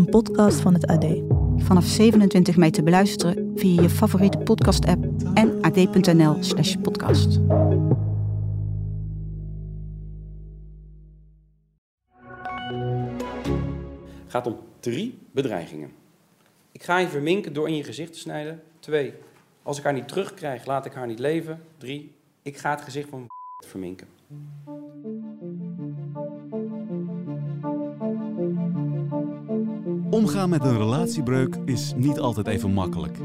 een podcast van het AD. Vanaf 27 mei te beluisteren via je favoriete podcast-app en ad.nl/slash podcast. gaat om drie bedreigingen. Ik ga je verminken door in je gezicht te snijden. Twee, als ik haar niet terugkrijg, laat ik haar niet leven. Drie, ik ga het gezicht van verminken. Omgaan met een relatiebreuk is niet altijd even makkelijk.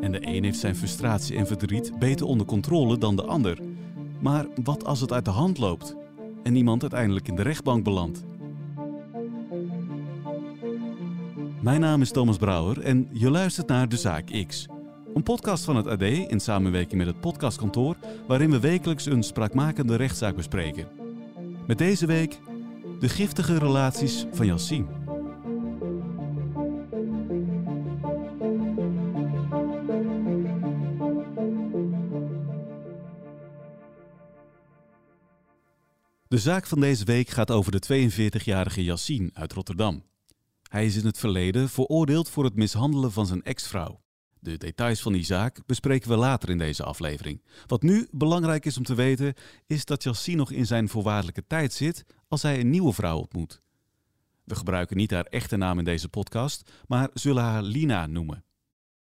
En de een heeft zijn frustratie en verdriet beter onder controle dan de ander. Maar wat als het uit de hand loopt en iemand uiteindelijk in de rechtbank belandt? Mijn naam is Thomas Brouwer en je luistert naar De Zaak X. Een podcast van het AD in samenwerking met het podcastkantoor, waarin we wekelijks een spraakmakende rechtszaak bespreken. Met deze week de giftige relaties van Yassine. De zaak van deze week gaat over de 42-jarige Yassine uit Rotterdam. Hij is in het verleden veroordeeld voor het mishandelen van zijn ex-vrouw. De details van die zaak bespreken we later in deze aflevering. Wat nu belangrijk is om te weten, is dat Yassine nog in zijn voorwaardelijke tijd zit als hij een nieuwe vrouw ontmoet. We gebruiken niet haar echte naam in deze podcast, maar zullen haar Lina noemen.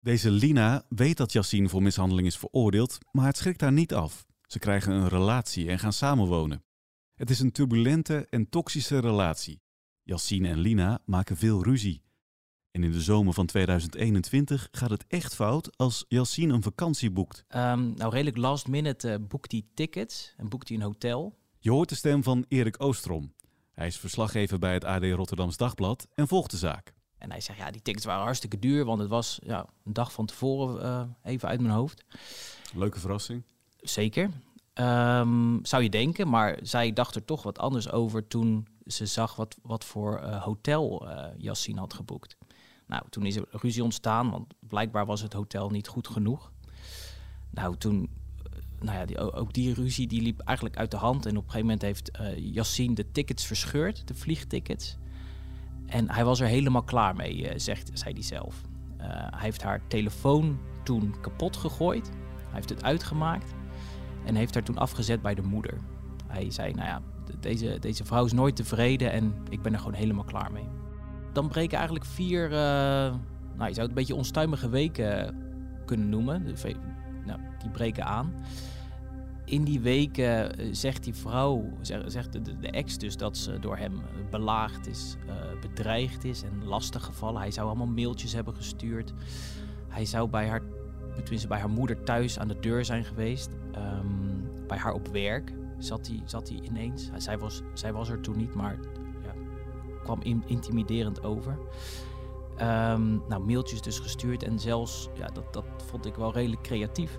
Deze Lina weet dat Yassine voor mishandeling is veroordeeld, maar het schrikt haar niet af. Ze krijgen een relatie en gaan samenwonen. Het is een turbulente en toxische relatie. Yassine en Lina maken veel ruzie. En in de zomer van 2021 gaat het echt fout als Yassine een vakantie boekt. Um, nou, redelijk last minute uh, boekt hij tickets en boekt hij een hotel. Je hoort de stem van Erik Oostrom. Hij is verslaggever bij het AD Rotterdams Dagblad en volgt de zaak. En hij zegt, ja, die tickets waren hartstikke duur, want het was ja, een dag van tevoren uh, even uit mijn hoofd. Leuke verrassing. Zeker. Um, zou je denken, maar zij dacht er toch wat anders over toen ze zag wat, wat voor uh, hotel uh, Yassine had geboekt. Nou, toen is er ruzie ontstaan, want blijkbaar was het hotel niet goed genoeg. Nou, toen, nou ja, die, ook die ruzie die liep eigenlijk uit de hand. En op een gegeven moment heeft uh, Yassine de tickets verscheurd, de vliegtickets. En hij was er helemaal klaar mee, zegt, zei hij zelf. hij heeft haar telefoon toen kapot gegooid. Hij heeft het uitgemaakt en heeft haar toen afgezet bij de moeder. Hij zei, nou ja, deze, deze vrouw is nooit tevreden en ik ben er gewoon helemaal klaar mee. Dan breken eigenlijk vier, uh, nou je zou het een beetje onstuimige weken kunnen noemen. Nou, die breken aan. In die weken zegt die vrouw, zegt de, de, ex dus dat ze door hem belaagd is, bedreigd is en lastig gevallen. Hij zou allemaal mailtjes hebben gestuurd. Hij zou bij haar, tenminste bij haar moeder thuis aan de deur zijn geweest. Um, bij haar op werk zat hij, zat ineens. Zij was, zij was er toen niet, maar ja, kwam in, intimiderend over. Um, nou, mailtjes dus gestuurd en zelfs, ja, dat, dat vond ik wel redelijk creatief.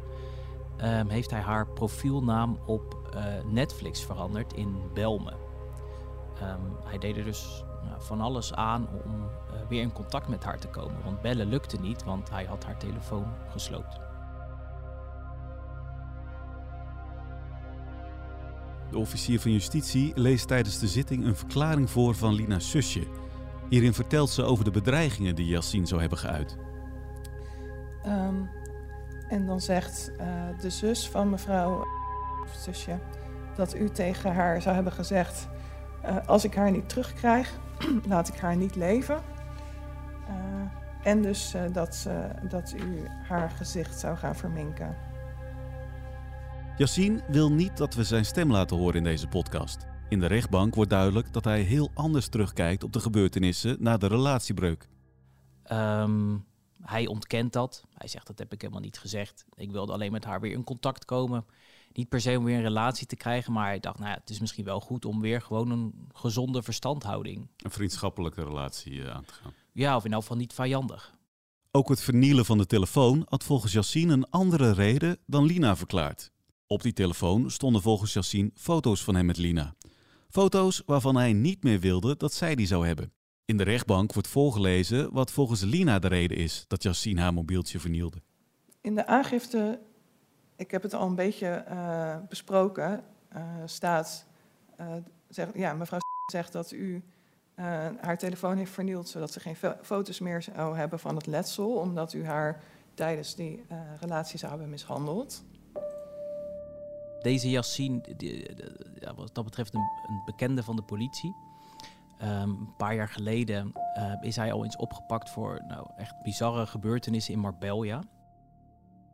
Um, heeft hij haar profielnaam op uh, Netflix veranderd in Belme. Hij deed er dus van alles aan om uh, weer in contact met haar te komen. Want bellen lukte niet, want hij had haar telefoon gesloopt. De officier van justitie leest tijdens de zitting een verklaring voor van Lina's zusje. Hierin vertelt ze over de bedreigingen die Yassine zou hebben geuit. Um, en dan zegt uh, de zus van mevrouw, of zusje, dat u tegen haar zou hebben gezegd: uh, Als ik haar niet terugkrijg, laat ik haar niet leven. Uh, en dus dat, dat u haar gezicht zou gaan verminken. Yassine wil niet dat we zijn stem laten horen in deze podcast. In de rechtbank wordt duidelijk dat hij heel anders terugkijkt op de gebeurtenissen na de relatiebreuk. Um, hij ontkent dat. Hij zegt dat heb ik helemaal niet gezegd. Ik wilde alleen met haar weer in contact komen. Niet per se om weer een relatie te krijgen, maar hij dacht, nou ja, het is misschien wel goed om weer gewoon een gezonde verstandhouding. Een vriendschappelijke relatie uh, aan te gaan. Ja, of in elk geval niet vijandig. Ook het vernielen van de telefoon had volgens Yassine een andere reden dan Lina verklaart. Op die telefoon stonden volgens Yassine foto's van hem met Lina. Foto's waarvan hij niet meer wilde dat zij die zou hebben. In de rechtbank wordt voorgelezen wat volgens Lina de reden is dat Yassine haar mobieltje vernielde. In de aangifte, ik heb het al een beetje uh, besproken, uh, staat, uh, zegt, ja, mevrouw zegt dat u haar telefoon heeft vernield zodat ze geen foto's meer zou hebben van het letsel, omdat u haar tijdens die relatie zou hebben mishandeld. Deze Yassine, ja, wat dat betreft een, bekende van de politie. Um, een paar jaar geleden is hij al eens opgepakt voor nou, echt bizarre gebeurtenissen in Marbella.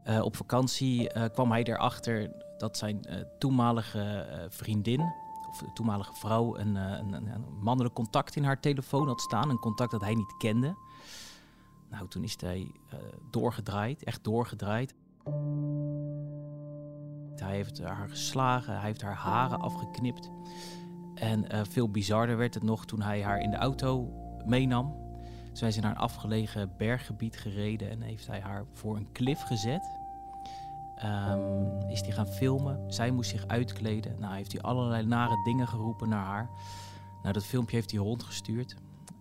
Uh, op vakantie uh, kwam hij erachter dat zijn toenmalige vriendin, of toenmalige vrouw, een, een, een, mannelijk contact in haar telefoon had staan. Een contact dat hij niet kende. Nou, toen is hij doorgedraaid, echt doorgedraaid. Hij heeft haar geslagen, hij heeft haar haren afgeknipt. En veel bizarder werd het nog toen hij haar in de auto meenam. Zij zijn naar een afgelegen berggebied gereden en heeft hij haar voor een klif gezet. Um, is hij gaan filmen. Zij moest zich uitkleden. Nou, heeft hij allerlei nare dingen geroepen naar haar. Nou, dat filmpje heeft hij rondgestuurd.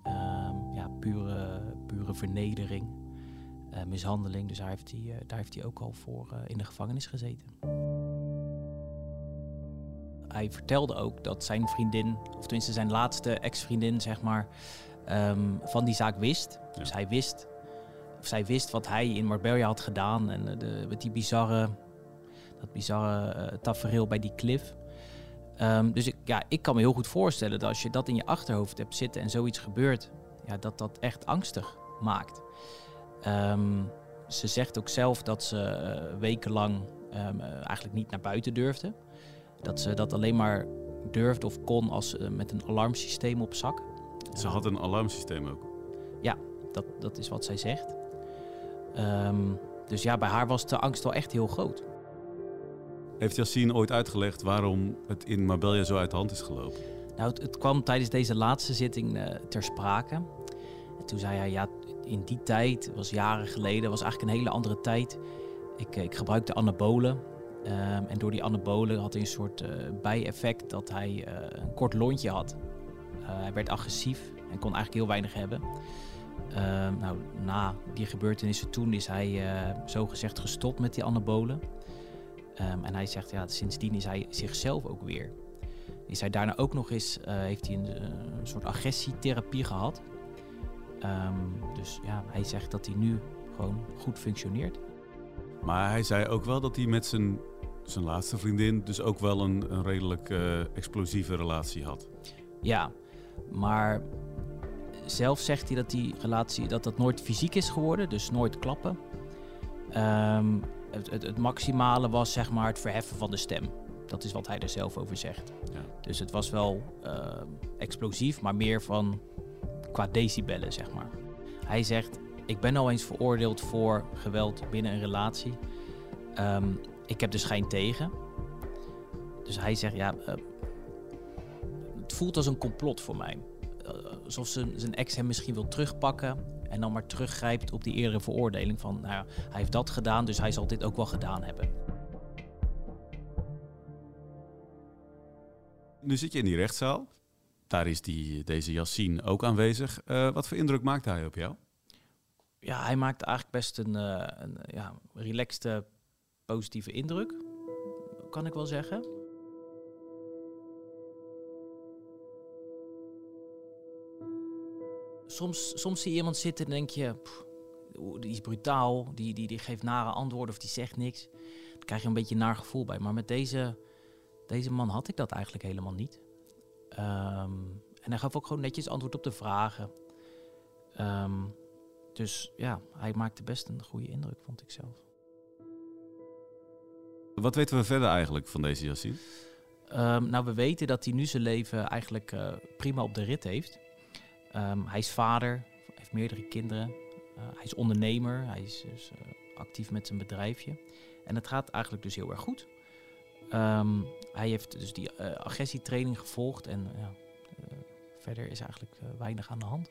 Um, ja, pure, pure vernedering, uh, mishandeling. Dus daar heeft hij, uh, daar heeft hij ook al voor uh, in de gevangenis gezeten hij vertelde ook dat zijn vriendin, of tenminste zijn laatste ex-vriendin, zeg maar, um, van die zaak wist. Ja. Dus hij wist, of zij wist wat hij in Marbella had gedaan en de, met die bizarre, dat bizarre uh, tafereel bij die cliff. Um, dus ik, ja, ik kan me heel goed voorstellen dat als je dat in je achterhoofd hebt zitten en zoiets gebeurt, ja, dat dat echt angstig maakt. Um, ze zegt ook zelf dat ze uh, wekenlang um, uh, eigenlijk niet naar buiten durfde. Dat ze dat alleen maar durfde of kon als met een alarmsysteem op zak. Ze had een alarmsysteem ook? Ja, dat, dat is wat zij zegt. Um, dus ja, bij haar was de angst wel echt heel groot. Heeft Yassine ooit uitgelegd waarom het in Marbella zo uit de hand is gelopen? Nou, het, het kwam tijdens deze laatste zitting uh, ter sprake. En toen zei hij, ja, in die tijd, was jaren geleden, was eigenlijk een hele andere tijd. Ik, ik gebruikte anabolen. Um, en door die anabolen had hij een soort uh, bijeffect dat hij uh, een kort lontje had. Uh, hij werd agressief en kon eigenlijk heel weinig hebben. Um, nou, na die gebeurtenissen toen is hij zogezegd gestopt met die anabolen. Um, en hij zegt, ja, sindsdien is hij zichzelf ook weer. Is hij daarna ook nog eens, heeft hij een, soort agressietherapie gehad. dus ja, hij zegt dat hij nu gewoon goed functioneert. Maar hij zei ook wel dat hij met zijn, zijn laatste vriendin dus ook wel een, een redelijk uh, explosieve relatie had. Ja, maar zelf zegt hij dat die relatie dat dat nooit fysiek is geworden, dus nooit klappen. Um, het, het, het, maximale was zeg maar het verheffen van de stem. Dat is wat hij er zelf over zegt. Ja. Dus het was wel uh, explosief, maar meer van qua decibellen, zeg maar. Hij zegt, ik ben al eens veroordeeld voor geweld binnen een relatie. Um, ik heb de schijn tegen. Dus hij zegt, ja, uh, het voelt als een complot voor mij. Uh, alsof zijn, zijn ex hem misschien wil terugpakken en dan maar teruggrijpt op die eerdere veroordeling van, nou ja, hij heeft dat gedaan, dus hij zal dit ook wel gedaan hebben. Nu zit je in die rechtszaal. Daar is die, deze Yassine ook aanwezig. Uh, wat voor indruk maakt hij op jou? Ja, hij maakt eigenlijk best een, een ja, relaxte, positieve indruk. Kan ik wel zeggen. Soms, soms zie je iemand zitten en denk je... Die is brutaal, die, die, die geeft nare antwoorden of die zegt niks. Dan krijg je een beetje een naar gevoel bij. Maar met deze, deze man had ik dat eigenlijk helemaal niet. Um, en hij gaf ook gewoon netjes antwoord op de vragen. Um, dus ja, hij maakte best een goede indruk, vond ik zelf. Wat weten we verder eigenlijk van deze Yassine? Um, nou, we weten dat hij nu zijn leven eigenlijk uh, prima op de rit heeft. Um, hij is vader, heeft meerdere kinderen. Uh, hij is ondernemer, hij is dus uh, actief met zijn bedrijfje. En het gaat eigenlijk dus heel erg goed. Um, hij heeft dus die agressietraining gevolgd en verder is eigenlijk weinig aan de hand.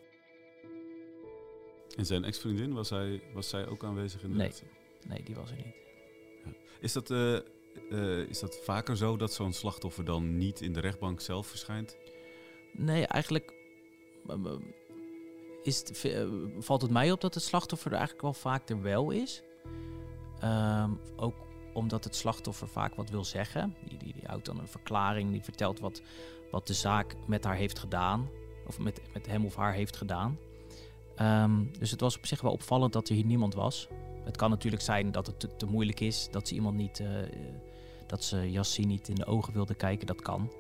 En zijn ex-vriendin, was, hij, was zij ook aanwezig in de Nee. Nee, die was er niet. Is dat, eh, eh, is dat vaker zo dat zo'n slachtoffer dan niet in de rechtbank zelf verschijnt? Nee, eigenlijk is eh, valt het mij op dat het slachtoffer er eigenlijk wel vaak er wel is. Ehm, ook omdat het slachtoffer vaak wat wil zeggen. Die, die, die houdt dan een verklaring, die vertelt wat, wat de zaak met haar heeft gedaan. Of met, met hem of haar heeft gedaan. Ehm, dus het was op zich wel opvallend dat er hier niemand was. Het kan natuurlijk zijn dat het te, te moeilijk is, dat ze iemand niet, eh, eh, dat ze Yassine niet in de ogen wilde kijken, dat kan.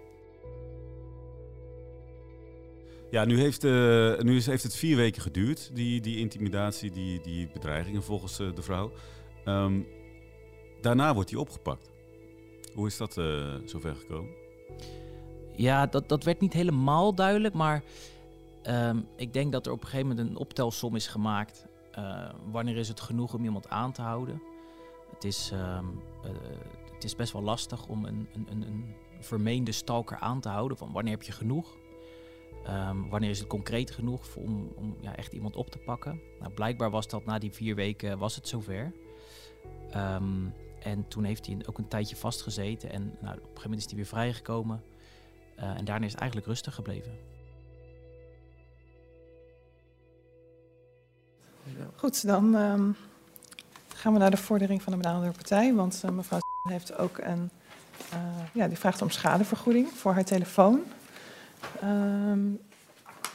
Ja, nu heeft, eh, nu is, heeft het vier weken geduurd, die, die intimidatie, die, die bedreigingen volgens de vrouw. Ehm, daarna wordt hij opgepakt. Hoe is dat zover gekomen? Ja, dat, dat werd niet helemaal duidelijk, maar ehm, ik denk dat er op een gegeven moment een optelsom is gemaakt. Eh, wanneer is het genoeg om iemand aan te houden? Het is, ehm, eh, het is best wel lastig om een, een, een, een vermeende stalker aan te houden. Van wanneer heb je genoeg? Ehm, wanneer is het concreet genoeg om, om ja, echt iemand op te pakken? Nou, blijkbaar was dat na die vier weken was het zover. Ehm, en toen heeft hij ook een tijdje vastgezeten. En nou, op een gegeven moment is hij weer vrijgekomen. Eh, en daarna is het eigenlijk rustig gebleven. Goed, dan ehm, gaan we naar de vordering van de benadeelde partij. Want eh, mevrouw heeft ook een. eh, ja, die vraagt om schadevergoeding voor haar telefoon. Ehm,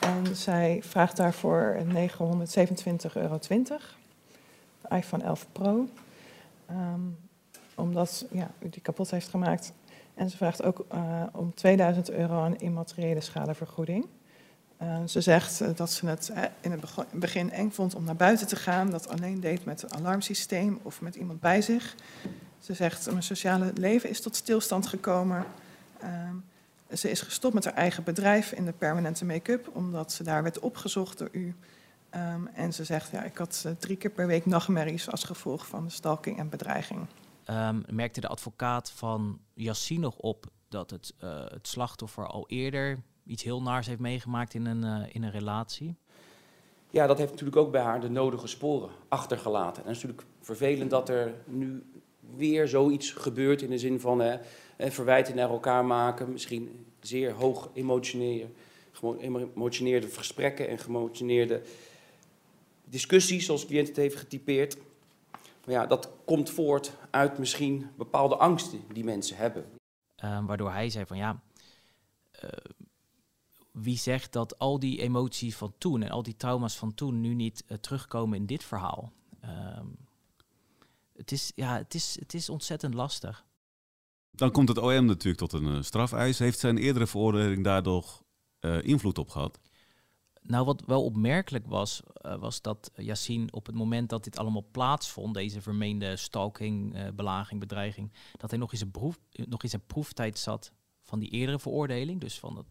en zij vraagt daarvoor 927,20 euro. De iPhone 11 Pro. Ehm, omdat ja, u die kapot heeft gemaakt. En ze vraagt ook eh, om 2000 euro aan immateriële schadevergoeding. Eh, ze zegt eh, dat ze het eh, in het begin eng vond om naar buiten te gaan. Dat alleen deed met een alarmsysteem of met iemand bij zich. Ze zegt, mijn sociale leven is tot stilstand gekomen. Ehm, ze is gestopt met haar eigen bedrijf in de permanente make-up, omdat ze daar werd opgezocht door u. Ehm, en ze zegt, ja, ik had drie keer per week nachtmerries als gevolg van stalking en bedreiging. Ehm, merkte de advocaat van Yassine nog op dat het, het slachtoffer al eerder iets heel naars heeft meegemaakt in een, eh, in een relatie? Ja, dat heeft natuurlijk ook bij haar de nodige sporen achtergelaten. En het is natuurlijk vervelend dat er nu weer zoiets gebeurt in de zin van hè, verwijten naar elkaar maken. Misschien zeer hoog emotioneer, emotioneerde gesprekken en geëmotioneerde discussies, zoals de cliënt het heeft getypeerd. Maar ja, dat komt voort uit misschien bepaalde angsten die mensen hebben. Ehm, waardoor hij zei van ja, eh, wie zegt dat al die emoties van toen en al die trauma's van toen nu niet eh, terugkomen in dit verhaal? Ehm, het, is, ja, het, is, het is ontzettend lastig. Dan komt het OM natuurlijk tot een eh, strafeis. Heeft zijn eerdere veroordeling daardoor eh, invloed op gehad? Nou, wat wel opmerkelijk was, was dat Yassine op het moment dat dit allemaal plaatsvond, deze vermeende stalking, belaging, bedreiging, dat hij nog in, zijn proef, nog in zijn proeftijd zat van die eerdere veroordeling, dus van dat,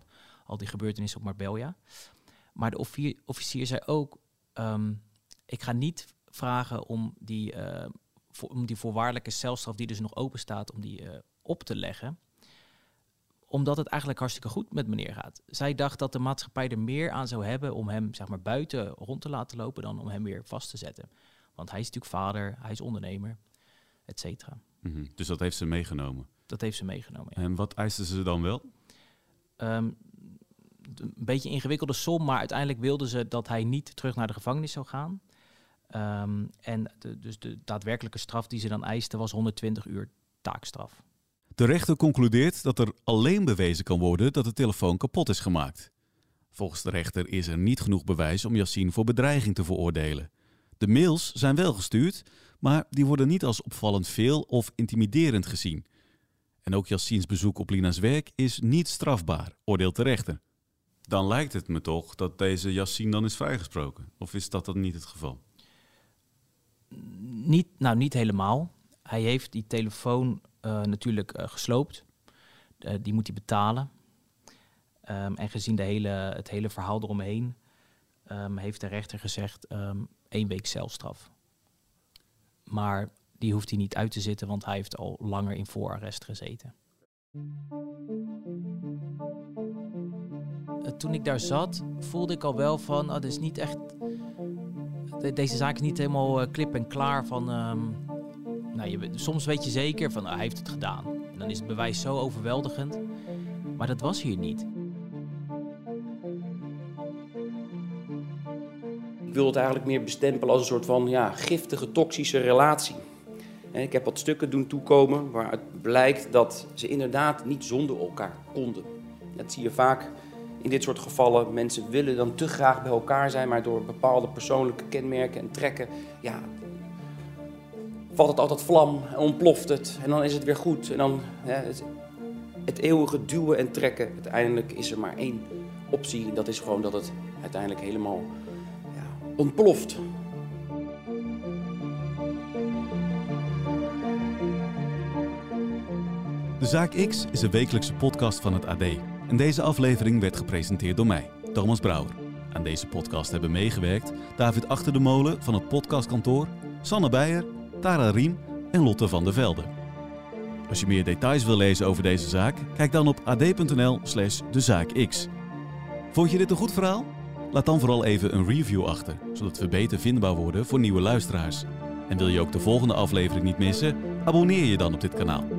al die gebeurtenissen op Marbella. Maar de offier- officier zei ook, ehm, ik ga niet vragen om die, eh, voor, om die voorwaardelijke celstraf die dus nog open staat, om die eh, op te leggen omdat het eigenlijk hartstikke goed met meneer gaat. Zij dacht dat de maatschappij er meer aan zou hebben om hem zeg maar, buiten rond te laten lopen dan om hem weer vast te zetten. Want hij is natuurlijk vader, hij is ondernemer, et cetera. Mhm. Dus dat heeft ze meegenomen. Dat heeft ze meegenomen. Ja. En wat eisten ze dan wel? Ehm, een beetje ingewikkelde som, maar uiteindelijk wilden ze dat hij niet terug naar de gevangenis zou gaan. Ehm, en dus de daadwerkelijke straf die ze dan eisten was 120 uur taakstraf. De rechter concludeert dat er alleen bewezen kan worden dat de telefoon kapot is gemaakt. Volgens de rechter is er niet genoeg bewijs om Yassine voor bedreiging te veroordelen. De mails zijn wel gestuurd, maar die worden niet als opvallend veel of intimiderend gezien. En ook Yassines bezoek op Lina's werk is niet strafbaar, oordeelt de rechter. Dan lijkt het me toch dat deze Yassine dan is vrijgesproken. Of is dat dan niet het geval? Niet, nou, niet helemaal. Hij heeft die telefoon eh, natuurlijk eh, gesloopt. Eh, die moet hij betalen. Ehm, en gezien de hele, het hele verhaal eromheen, ehm, heeft de rechter gezegd ehm, één week celstraf. Maar die hoeft hij niet uit te zitten, want hij heeft al langer in voorarrest gezeten. Toen ik daar zat, voelde ik al wel van, ah, dit is niet echt de- deze zaak is niet helemaal eh, klip en klaar van... ehm, nou, je, soms weet je zeker van, ah, hij heeft het gedaan. En dan is het bewijs zo overweldigend. Maar dat was hier niet. Ik wil het eigenlijk meer bestempelen als een soort van ja, giftige, toxische relatie. Ik heb wat stukken doen toekomen waaruit blijkt dat ze inderdaad niet zonder elkaar konden. Dat zie je vaak in dit soort gevallen. Mensen willen dan te graag bij elkaar zijn, maar door bepaalde persoonlijke kenmerken en trekken, ja, valt het altijd vlam en ontploft het. En dan is het weer goed. En dan het eeuwige duwen en trekken. Uiteindelijk is er maar één optie. En dat is gewoon dat het uiteindelijk helemaal ja, ontploft. De Zaak X is een wekelijkse podcast van het AD. Deze aflevering werd gepresenteerd door mij, Thomas Brouwer. Aan deze podcast hebben meegewerkt David Achter de Molen van het podcastkantoor, Sanne Beijer, Tara Riem en Lotte van der Velde. Als je meer details wil lezen over deze zaak, kijk dan op ad.nl slash dezaakx. Vond je dit een goed verhaal? Laat dan vooral even een review achter, zodat we beter vindbaar worden voor nieuwe luisteraars. En wil je ook de volgende aflevering niet missen? Abonneer je dan op dit kanaal.